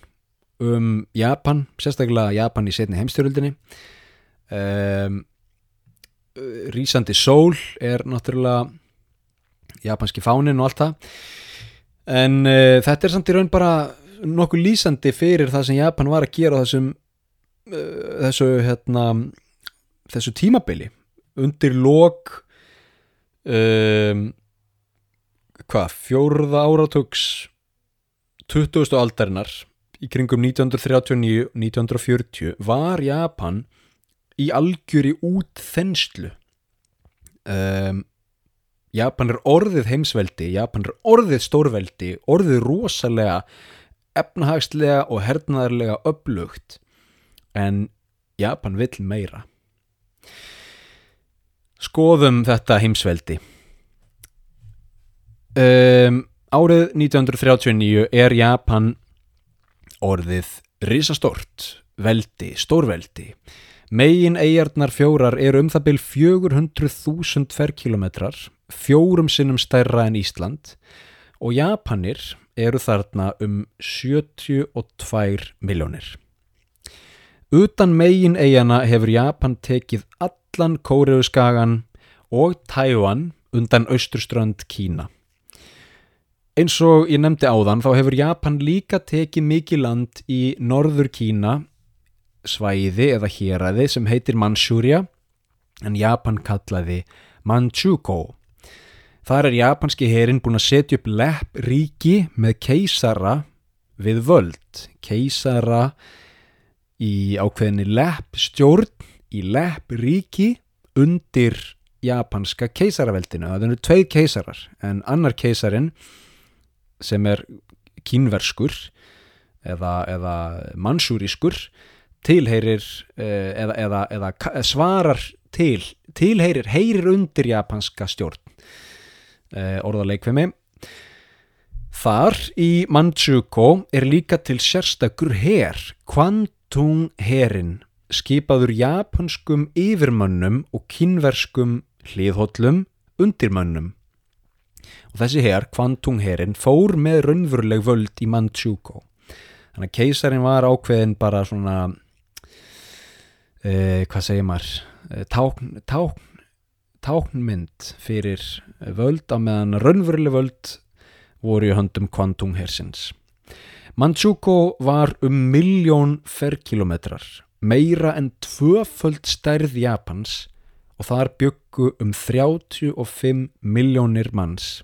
um Japan, sérstaklega Japan í setni heimstýröldinni. Um, Rísandi sól er náttúrulega japanski fánin og allt það en uh, þetta er samt í raun bara nokkuð lýsandi fyrir það sem Japan var að gera þessum uh, þessu hérna þessu tímabili undir lok um, hvað, fjórða áratöks 20. aldarinnar í kringum 1939-1940 var Japan í algjöri út þenslu um, Japan er orðið heimsveldi Japan er orðið stórveldi orðið rosalega efnahagslega og hernaðarlega upplugt en Japan vill meira. Skoðum þetta heimsveldi. Um, árið 1939 er Japan orðið risastort veldi, stórveldi Megin eigarnar fjórar eru um það byl 400.000 ferkilometrar, fjórum sinnum stærra en Ísland og Japanir eru þarna um 72 miljónir. Utan megin eigana hefur Japan tekið allan Kóreuskagan og Tævan undan austurströnd Kína. Eins og ég nefndi áðan þá hefur Japan líka tekið mikið land í norður Kína svæði eða héræði sem heitir Manchúria en Japan kallaði Manchukuo. Þar er japanski herin búin að setja upp lepp ríki með keisara við völd. Keisara í ákveðinni lepp stjórn í lepp ríki undir japanska keisaraveldinu. Það eru tveið keisarar en annar keisarin sem er kínverskur eða, eða mansúrískur tilheyrir uh, eða, eða, eða svarar til tilheyrir, heyrir undir japanska stjórn uh, orðaleikvimi Þar í Manchukuo er líka til sérstakur her, Kwantung herin, skipaður japanskum yfirmönnum og kínverskum hliðhóllum undirmönnum. Og þessi her, Kwantung herin, fór með raunveruleg völd í Manchukuo. Þannig að keisarin var ákveðin bara svona, eh, hvað segir maður, eh, tákn, tákn, táknmynd fyrir völd á meðan raunveruleg völd voru í höndum Kwantung hersins. Manchukuo var um miljón ferkilometrar, meira en tvöföld stærð Japans og þar byggu um 35 miljónir manns,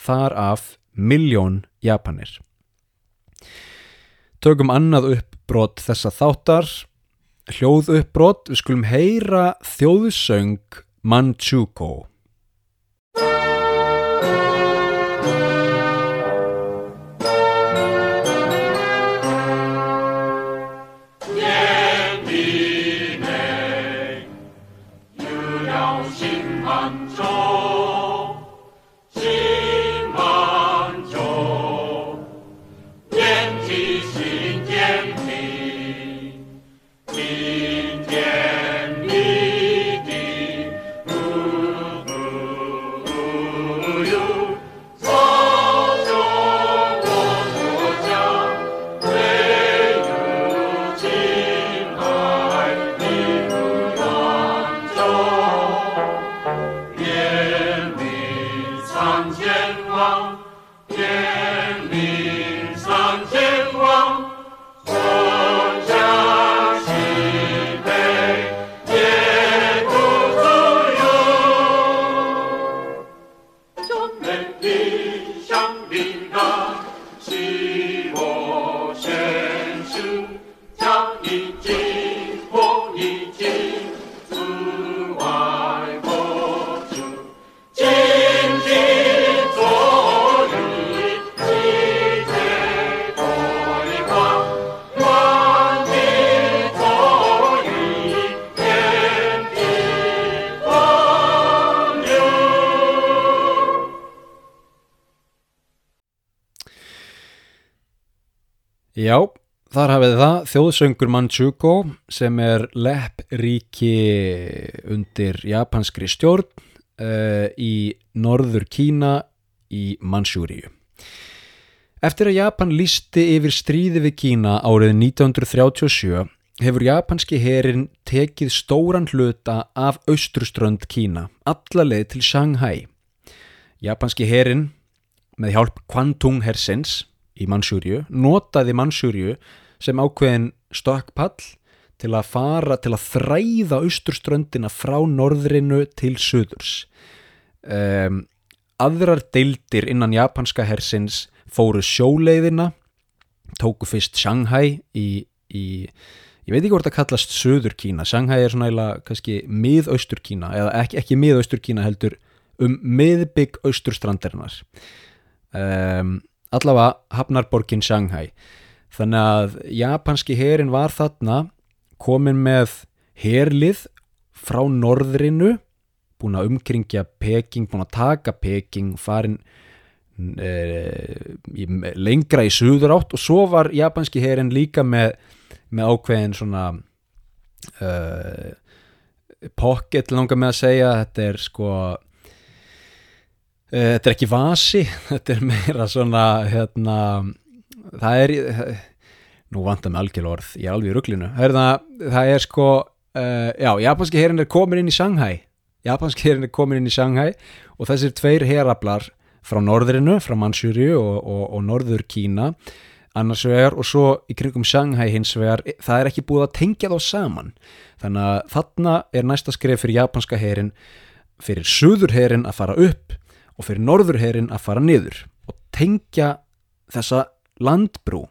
þar af miljón Japanir. Tökum annað uppbrot þessa þáttar, hljóð uppbrot, við skulum heyra þjóðsöng Manchukuo. Þjóðsöngur Manchukuo sem er leppríki undir japanskri stjórn uh, í norður Kína í Mansjúriu. Eftir að Japan lísti yfir stríði við Kína árið 1937 hefur japanski herin tekið stóran hluta af austruströnd Kína, alla leið til Shanghai. Japanski herin með hjálp Kwantung hersins í Mansjúriu, notaði Mansjúriu sem ákveðin stokkpall til að fara, til að þræða austurströndina frá norðrinu til söðurs. Um, aðrar deildir innan japanska hersins fóru sjóleiðina, tóku fyrst Shanghai í, í ég veit ekki hvort það kallast söður Kína, Shanghai er svona eða kannski miðaustur Kína, eða ekki, ekki miðaustur Kína heldur um miðbygg austurstrandarinnar. Um, allavega hafnarborgin Shanghai þannig að japanski herin var þarna komin með herlið frá norðrinu búin að umkringja Peking búin að taka Peking farin e, lengra í suður átt og svo var japanski herin líka með, með ákveðin svona uh, pocket langar með að segja. Þetta er sko Uh, þetta er ekki vasi, [LAUGHS] þetta er meira svona, hérna, það er, nú vantar mig algjörl orð, ég er alveg í rugglinu, það, er sko, uh, já, japanski herin er komin inn í Shanghai, japanski herin er komin inn í Shanghai og þessir tveir herablar frá norðrinu, frá Mansjúriu og, og, og norður Kína, annars vegar og svo í kringum Shanghai hins vegar, það er ekki búið að tengja þá saman, þannig að þarna er næsta skref fyrir japanska herin, fyrir suður herin að fara upp og fyrir norðurherin að fara niður og tengja þessa landbrú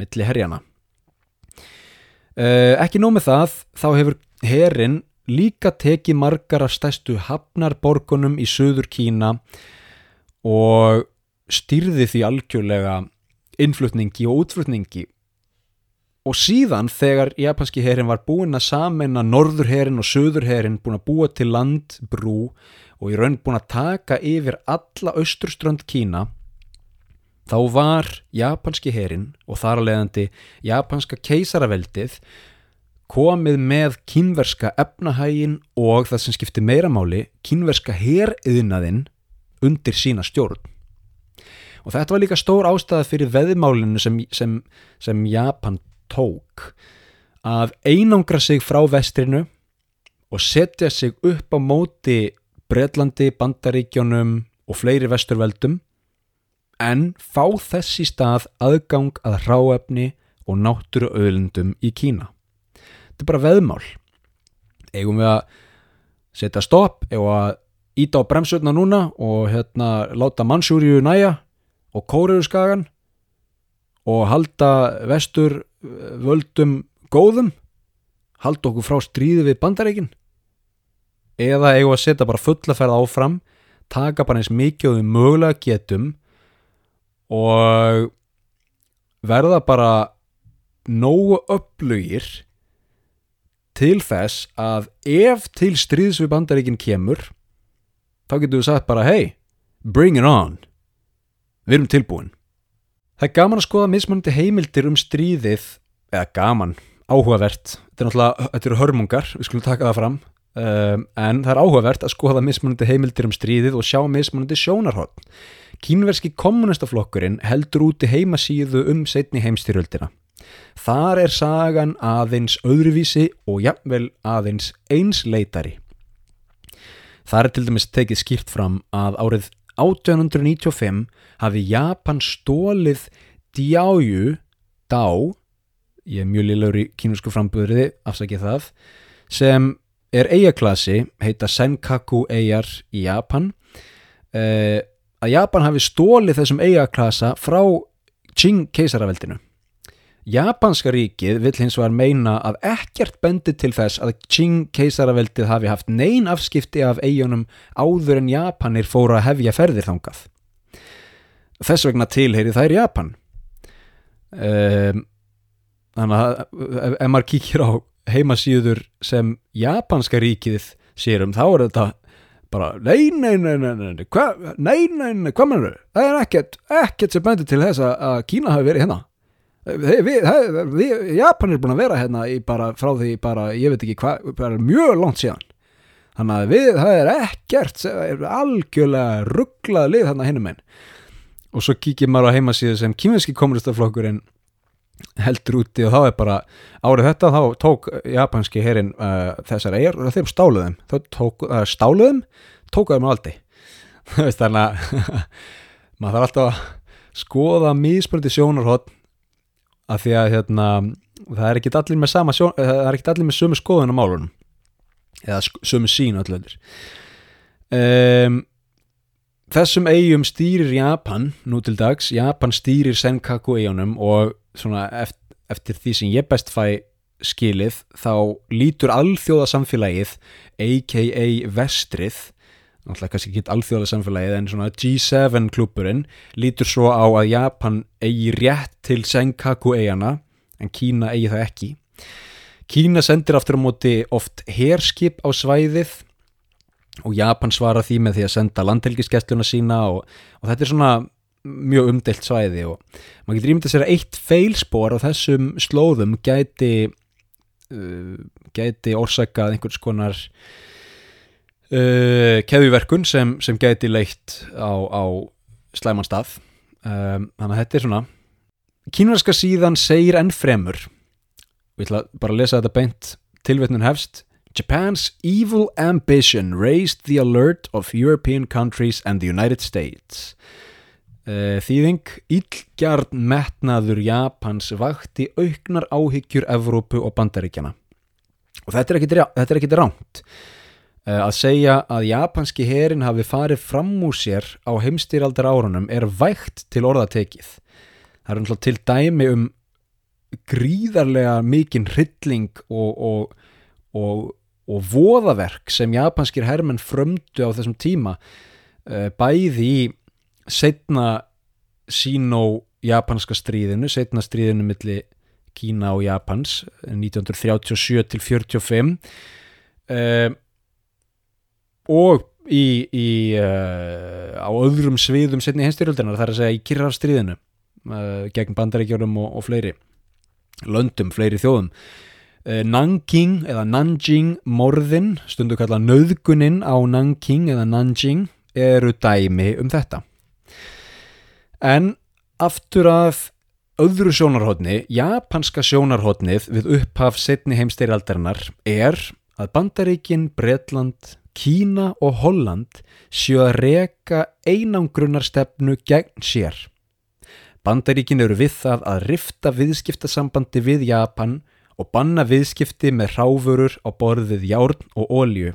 milli herjana. Uh, ekki nóg með það, þá hefur herin líka tekið margar af stæstu hafnarborgunum í söður Kína og stýrði því algjörlega innflutningi og útflutningi og síðan þegar japanski herin var búinn að samena norðurherin og söðurherin búinn að búa til landbrú og í raun búinn að taka yfir alla austurströnd Kína þá var japanski herin og þar að leiðandi japanska keisaraveldið komið með kínverska efnahægin og það sem skipti meiramáli kínverska heriðnaðinn undir sína stjórn. Og þetta var líka stór ástæða fyrir veðmálinu sem, sem, sem Japan tók að einangra sig frá vestrinu og setja sig upp á móti Breitlandi, Bandaríkjónum og fleiri vesturveldum en fá þess í stað aðgang að ráefni og náttúru öðlundum í Kína. Þetta er bara veðmál. Eigum við að setja stopp, við að íta á bremsutna núna og hérna láta mannsjúriu næja og kóriðu skagan og halda vestur völdum góðum halda okkur frá stríði við bandareikin eða eigum að setja bara fullaferð áfram taka bara eins mikið og við mögulega getum og verða bara nógu upplugir til þess að ef til stríðs við bandaríkin kemur þá getum við sagt bara hey, bring it on. Við erum tilbúin. Það er gaman að skoða mismunandi heimildir um stríðið, eða gaman, áhugavert, þetta er náttúrulega, þetta eru hörmungar, við skulum taka það fram, um, en það er áhugavert að skoða mismunandi heimildir um stríðið og sjá mismunandi sjónarhótt. Kínverski kommunistaflokkurinn heldur úti heimasíðu um setni heimstyrjöldina. Þar er sagan aðeins öðruvísi og jafnvel aðeins einsleitari. Það er til dæmis tekið skýrt fram að árið 1895 hafi Japan stólið djáju dá, ég er mjög liðlegur í kínusku framböðriði, afsakið það, sem er eigaklasi, heita Senkaku eigar í Japan, eh, að Japan hafi stólið þessum eigaklasa frá Qing keisaraveldinu. Japanska ríkið vill hins vegar meina að ekkert bendi til þess að Qing keisaraveldið hafi haft neyn afskipti af eigunum áður en Japanir fóru að hefja ferðir þangað. Þess vegna tilheyri þær Japan. Um, þannig að ef, maður kíkir á heimasýður sem Japanska ríkið sérum þá er þetta bara nei, nei, nei, nei, nei, hva, nei, nei, nei, hvað mennur þau? Það er ekkert, ekkert sem bendi til þess að Kína hafi verið hérna. Við, við, við, Japan er búin að vera hérna í bara frá því bara, ég veit ekki hvað, bara mjög langt síðan þannig að við, það er ekkert er algjörlega rugglað lið hérna hinnum einn og svo kíkir maður á heimasíðu sem kýminski kommunistaflokkurinn heldur úti og þá er bara árið þetta þá tók japanski herin uh, þessar eigir og þeim stáluðum þá tók, uh, stáluðum, tókuðum aldrei [LAUGHS] þannig að [LAUGHS] maður þarf alltaf að skoða mísbröndi sjónarhótt af því að hérna, það er ekki allir með sama sjón, það er ekki allir með sömu skoðun á málunum. Eða sömu sín allir um, þessum eigum stýrir Japan nú til dags, Japan stýrir Senkaku eigunum og svona eftir, eftir því sem ég best fæ skilið þá lítur alþjóðasamfélagið a.k.a. vestrið náttúrulega kannski ekki alþjóðlega samfélagið en svona G7 klúpurinn lítur svo á að Japan eigi rétt til Senkaku eigana en Kína eigi það ekki Kína sendir aftur á móti oft herskip á svæðið og Japan svara því með því að senda landhelgiskestluna sína og, og þetta er svona mjög umdelt svæði og maður getur ímyndið sér að eitt feilspor á þessum slóðum gæti uh, gæti orsakað einhvers konar uh, keðjuverkun sem, sem geti leitt á, á slæman stað. Um, þannig að þetta er svona. Kínverska síðan segir enn fremur við ætla bara að lesa þetta beint tilvetnun hefst Japan's evil ambition raised the alert of European countries and the United States. uh, Þýðing Ílgjarn metnaður Japans vakti auknar áhyggjur Evrópu og Bandaríkjana og þetta er ekkit ránt Eh, að segja að japanski herin hafi farið fram úr sér á heimstýraldar árunum er vægt til orðatekið. Það er umhlað til dæmi um gríðarlega mikinn hrylling og, og, og, og voðaverk sem japanskir hermenn frömdu á þessum tíma eh, bæði í setna síno japanska stríðinu, setna stríðinu milli Kína og Japans 1937 til 45 uh, og í, í uh, á öðrum sviðum setni henstyrjöldinar þar að segja í kyrrarstríðinu uh, gegn bandaríkjórum og, og fleiri löndum, fleiri þjóðum. Uh, Nanking eða Nanjing morðin, stundu kalla nöðguninn á Nanking eða Nanjing eru dæmi um þetta en aftur að öðru sjónarhóttni, japanska sjónarhóttnið við upphaf setni heimstyrjaldarinnar er að Bandaríkin, Bretland, Kína og Holland séu að reka einangrunarstefnu gegn sér. Bandaríkin eru við það að rifta viðskiptasambandi við Japan og banna viðskipti með ráfurur á borðið járn og ólju.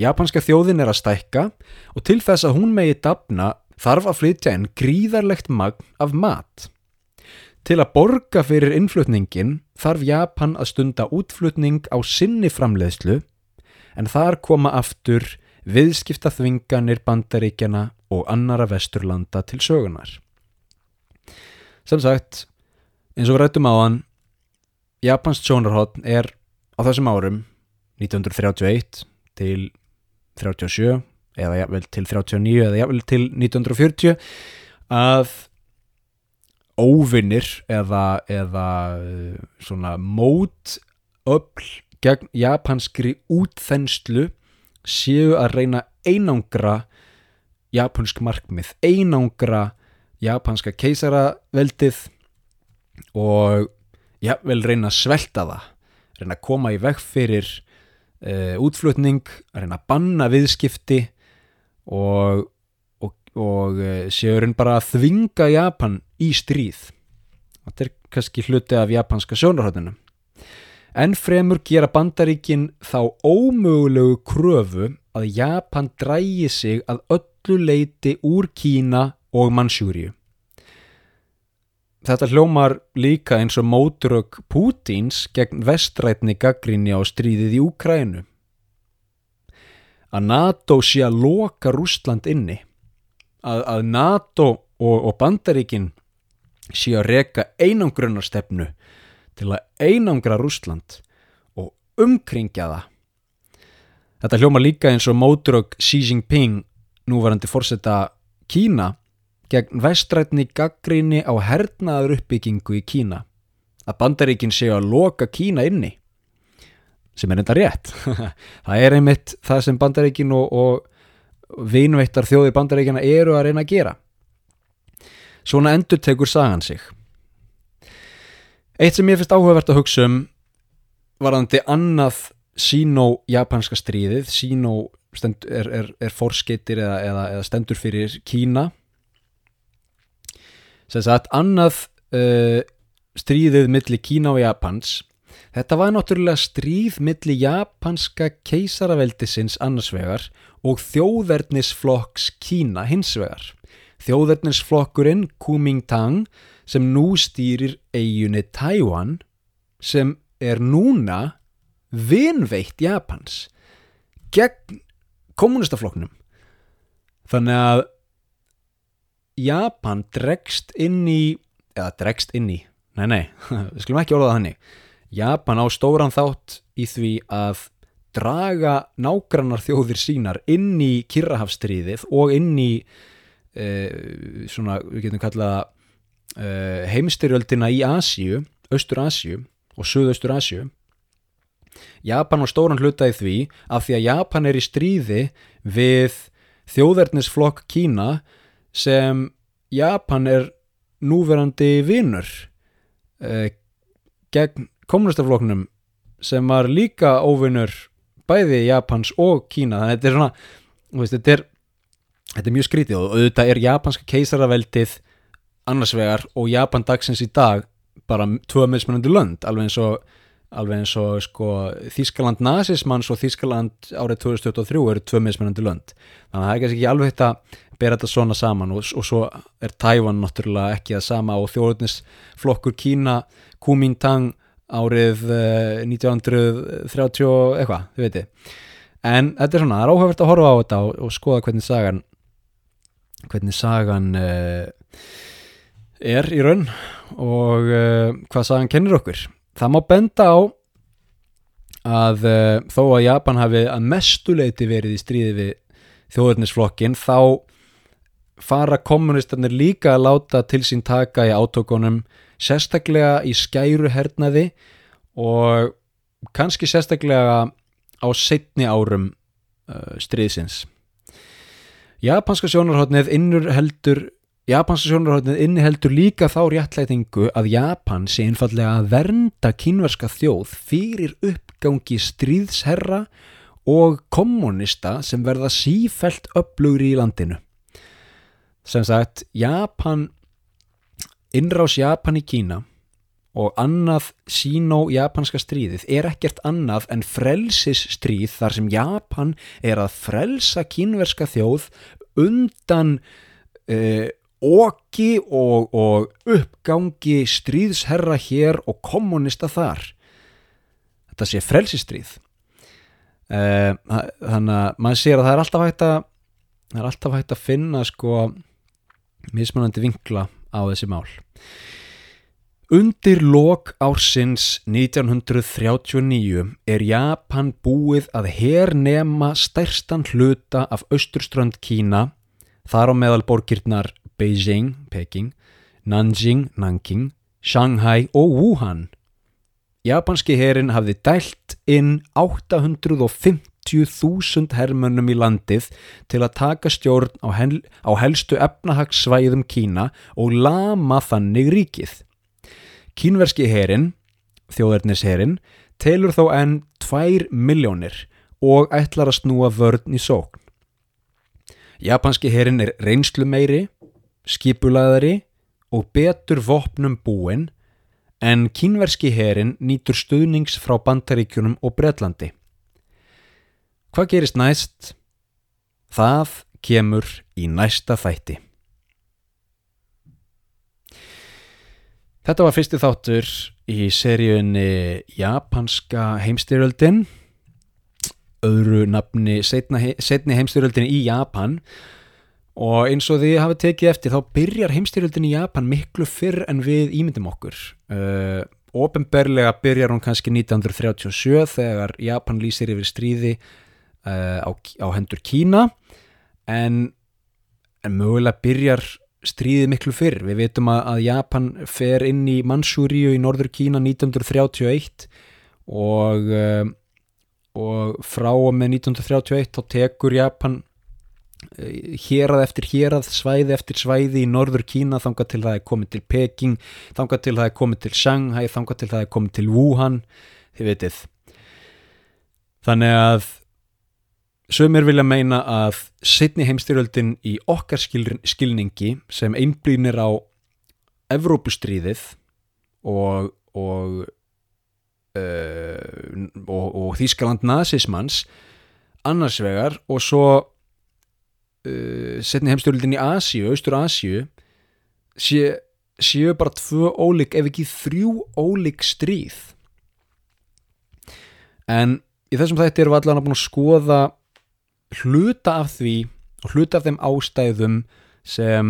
Japanska þjóðin er að stækka og til þess að hún megi dafna þarf að flytja einn gríðarlegt magn af mat. Til að borga fyrir innflutningin þarf Japan að stunda útflutning á sinni framleiðslu en þar koma aftur viðskiptaþvinganir bandaríkjana og annara vesturlanda til sögunar. Sem sagt, eins og rættum á hann, Japans sjónarhótt er á þessum árum 1931 til 37 eða jafnvel til 39 eða jafnvel til 1940 að óvinnir eða, eða uh, svona mót öll gegn japanskri útþenslu séu að reyna einangra japansk markmið, einangra japanska keisaraveldið og ja, vel reyna að svelta það, reyna að koma í veg fyrir uh, útflutning, reyna að banna viðskipti og, og, og uh, séu reyna bara að þvinga Japan í stríð. Þetta er kannski hluti af japanska sjónarhóttinu. En fremur gera bandaríkin þá ómögulegu kröfu að Japan drægi sig að öllu leiti úr Kína og Mansjúriu. Þetta hljómar líka eins og móturög Pútins gegn vestrætni gaggrinni á stríðið í Úkrænu. Að NATO sé að loka Rústland inni. Að, að NATO og, og bandaríkin sé að reka einangrunarstefnu til að einangra Rústland og umkringja það. Þetta hljóma líka eins og móturög Xi Jinping, núvarandi fórseta Kína, gegn vestrætni gaggríni á hernaður uppbyggingu í Kína. Að bandaríkin séu að loka Kína inni, sem er enda rétt. [LAUGHS] það er einmitt það sem bandaríkin og, og vinveittar þjóði bandaríkina eru að reyna að gera. Svona endur tekur sagan sig. Eitt sem ég finnst áhugavert að hugsa um varðandi annað síno-japanska stríðið. Síno er, er, er forskeitir eða, eða, eða stendur fyrir Kína. Þess að annað uh, stríðið milli Kína og Japans Þetta var náttúrulega stríð milli japanska keisaraveldisins annarsvegar og þjóðverðnisflokks Kína hinsvegar. Þjóðverðnisflokkurinn Kuomintang sem nú stýrir eiginni Taiwan sem er núna vinveitt Japans gegn kommunistaflokknum. Þannig að Japan dregst inn í, eða dregst inn í, nei nei, [LAUGHS] við skulum ekki orða það hannig. Japan á stóran þátt í því að draga nágrannar þjóðir sínar inn í Kirrahafstríðið og inn í e, svona, við getum kallað e, heimstyrjöldina í Asíu, Östur Asíu og Suðaustur Asíu Japan á stóran hluta í því af því að Japan er í stríði við þjóðverðnisflokk Kína sem Japan er núverandi vinnur e, gegn kommunistafloknum sem var líka óvinnur bæði Japans og Kína. Þannig að þetta er svona veist, þetta, er, þetta er mjög skrítið og auðvitað er japanska keisaraveldið annars vegar og Japan dagsins í dag bara tvö meðsmennandi lönd alveg eins og, alveg eins og sko, Þískaland nazismans og Þískaland árið 2023 eru tvö meðsmennandi lönd. Þannig að það er ekki alveg þetta bera þetta svona saman og, og svo er Tævan náttúrulega ekki það sama og þjóðurnisflokkur Kína Kuomintang árið 1930 eitthvað, þið veitir en þetta er svona, það er áhugavert að horfa á þetta og, og skoða hvernig sagan hvernig sagan uh, er í raun og uh, hvað sagan kennir okkur. Það má benda á að uh, þó að Japan hafi að mestuleiti verið í stríði við þjóðurnisflokkin þá fara kommunistarnir líka að láta til sín taka í átökunum sérstaklega í skæru hernaði og kannski sérstaklega á setni árum uh, stríðsins Japanska sjónarhóttnið innur heldur Japanska sjónarhóttnið inniheldur líka þá réttlætingu að Japan sé einfallega að vernda kínverska þjóð fyrir uppgangi stríðsherra og kommunista sem verða sífelt upplugri í landinu. Sem sagt, Japan, innrás Japan í Kína og annað síno-japanska stríðið er ekkert annað en frelsisstríð þar sem Japan er að frelsa kínverska þjóð undan uh, oki og, og uppgangi stríðsherra hér og kommunista þar. Þetta sé frelsistríð uh, þannig að maður sér að það er alltaf hægt að það er alltaf hægt að finna sko mismunandi vinkla á þessi mál Undir lok ársins 1939 er Japan búið að hernema stærstan hluta af austurströnd Kína, þar á meðal borgirnar Beijing, Peking, Nanjing, Nanking, Shanghai og Wuhan. Japanski herin hafði dælt inn 850.000 hermönnum í landið til að taka stjórn á, hel, á helstu efnahagssvæðum Kína og lama þannig ríkið. Kínverski herin, þjóðarnisherin, telur þó enn 2 miljónir og ætlar að snúa vörn í sókn. Japanski herin er reynslu meiri, skipulaðari og betur vopnum búin en kínverski herin nýtur stuðnings frá bandaríkjunum og Breitlandi. Hvað gerist næst? Það kemur í næsta þætti. Þetta var fyrsti þáttur í seríunni Japanska heimstyrjöldin öðru nafni setni heimstyrjöldin í Japan og eins og því hafa tekið eftir þá byrjar heimstyrjöldin í Japan miklu fyrr en við ímyndum okkur uh, ofinberlega byrjar hún kannski 1937 þegar Japan lýsir yfir stríði á, á hendur Kína en, en mögulega byrjar stríðið miklu fyrr. Við veitum að, að Japan fer inn í Mansúríu í norður Kína 1931 og, uh, og frá og með 1931 þá tekur Japan uh, hérað eftir hérað, svæði eftir svæði í norður Kína þangað til það er komið til Peking, þangað til það er komið til Shanghai, þangað til það er komið til Wuhan, þið veitir. Þannig að Sumir vilja meina að setni heimstyrjöldin í okkar skilningi sem einblýnir á Evrópustríðið og, og, uh, og, og Þískaland nazismans annars vegar og svo uh, setni heimstyrjöldin í Asíu, Austur Asíu séu sé bara tvö ólík ef ekki þrjú ólík stríð. En í þessum þætti erum við allavega búin að skoða hluta af því og hluta af þeim ástæðum sem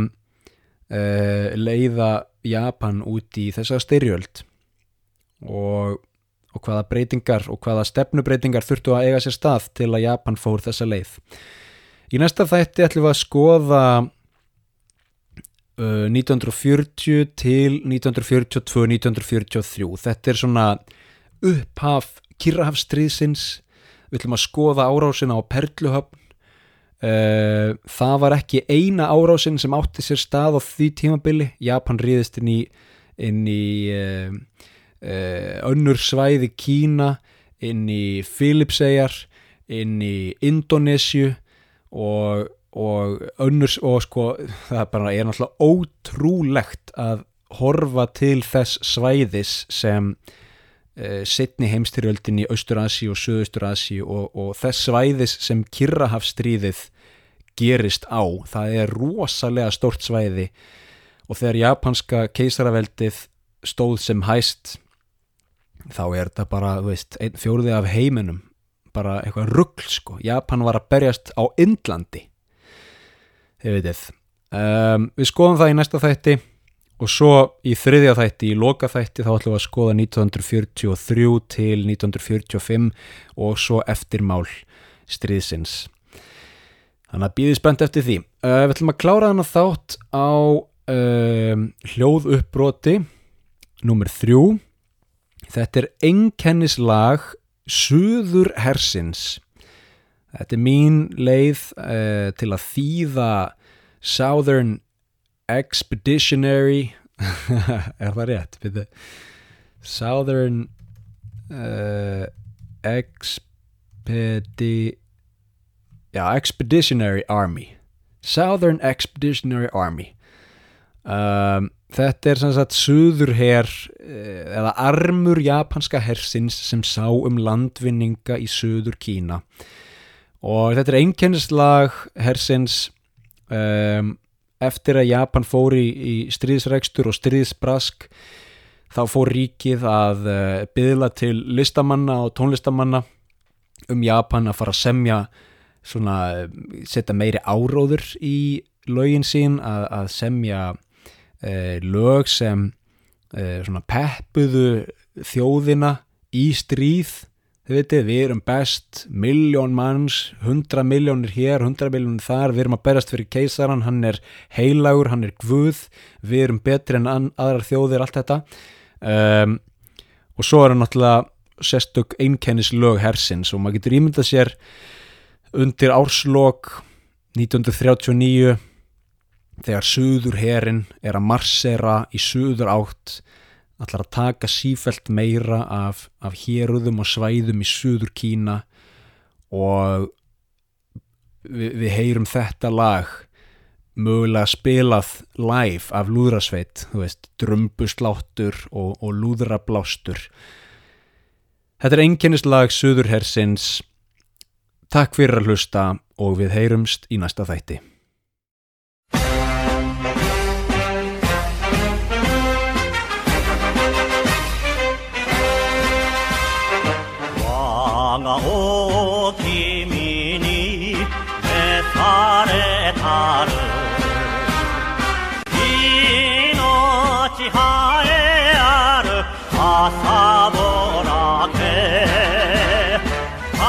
uh, leiða Japan út í þessa styrjöld og, og hvaða breytingar og hvaða stefnubreitingar þurftu að eiga sér stað til að Japan fór þessa leið. Í næsta þætti ætlum við að skoða uh, 1940 til 1942-1943. Þetta er svona upphaf Kirrahafstríðsins við ætlum að skoða árásina á Perluhöfn. Uh, það var ekki eina árásin sem átti sér stað á því tímabili. Japan ríðist inn í, inn í uh, önnur svæði Kína inn í Filipseyjar inn í Indonésiu og, og önnur og sko það bara er náttúrulega ótrúlegt að horfa til þess svæðis sem setni heimstyrjöldin í Austur-Asi og Suðaustur-Asi og, og þess svæðis sem Kirrahafstríðið gerist á. Það er rosalega stórt svæði og þegar japanska keisaraveldið stóð sem hæst þá er þetta bara, þú veist, fjóruði af heiminum, bara eitthvað ruggl sko. Japan var að berjast á Indlandi þið veitir um, við skoðum það í næsta þætti og svo í þriðja þætti, í loka þætti þá ætlum við að skoða 1943 til 1945 og svo eftirmál stríðsins. Þannig að býðið spennt eftir því. Uh, við ætlum að klára þannig þátt á uh, hljóð uppbroti nummer þrjú. Þetta er einkennislag Suður hersins þetta er mín leið uh, til að þýða Southern Expeditionary [LAUGHS] er það rétt? Byrju. Southern uh, Expedi já, Expeditionary Army Southern Expeditionary Army um, þetta er sem sagt suður her eða armur japanska hersins sem sá um landvinninga í suður Kína og þetta er einkennislag hersins um, eftir að Japan fór í, í stríðsregstur og stríðsbrask þá fór ríkið að uh, byðla til listamanna og tónlistamanna um Japan að fara að semja svona, setja meiri áróður í lögin sín að, að semja uh, lög sem uh, svona peppuðu þjóðina í stríð veitir, við erum best miljón manns, hundra miljónir hér hundra miljónir þar, við erum að berast fyrir keisaran, hann er heilagur, hann er gvuð, við erum betri en aðrar þjóðir, allt þetta. Um, og svo er hann náttúrulega sérstök einkennislög hersins og maður getur ímyndað sér undir árslokk 1939 þegar Suður herin er að marsera í Suður átt allar að taka sífelt meira af, af héruðum og svæðum í Suður Kína og við, við heyrum þetta lag mögulega spilað live af lúðrasveit, þú veist, drömbusláttur og, og lúðrablástur. Þetta er einkennislag Suðurhersins. Takk fyrir að hlusta og við heyrumst í næsta þætti. がお君に召されたる命生えある朝ぼらけ与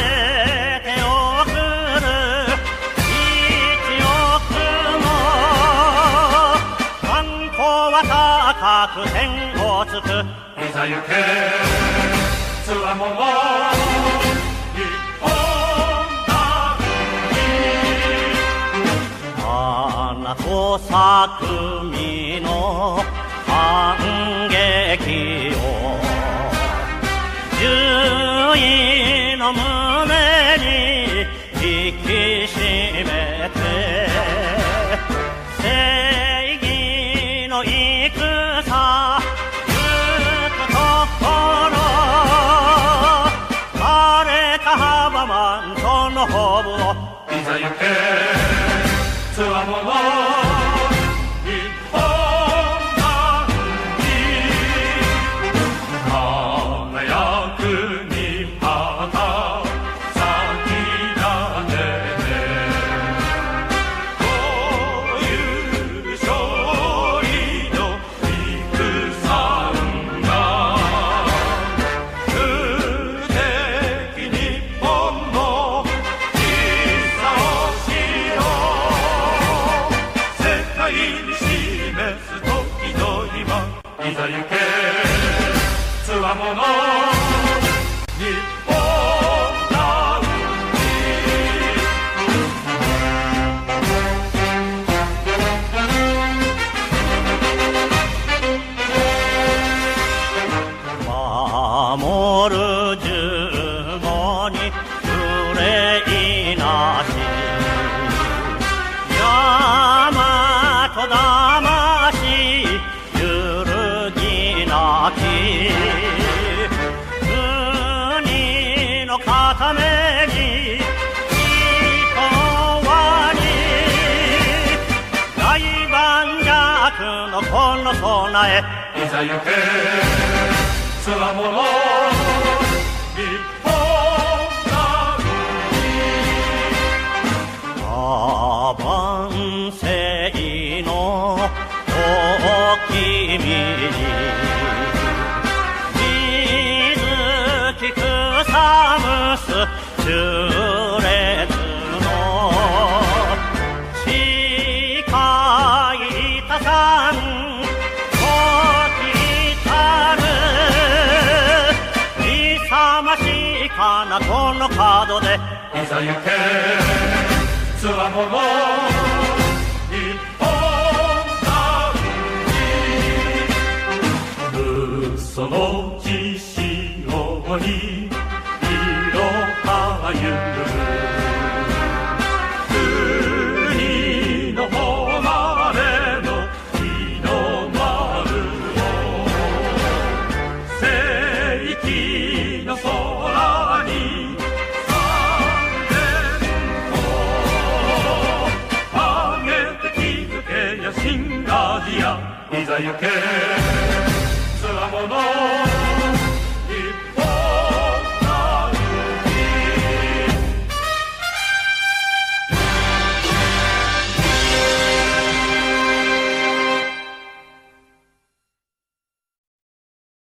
えておくる。一億の観光は高く天をつく。いざ行け。君の反撃を獣医の胸に引き締めて正義の戦のほーをいざ行け。つわもの。Hayuke, Salam alaikum. 朝焼けつわもの日本たその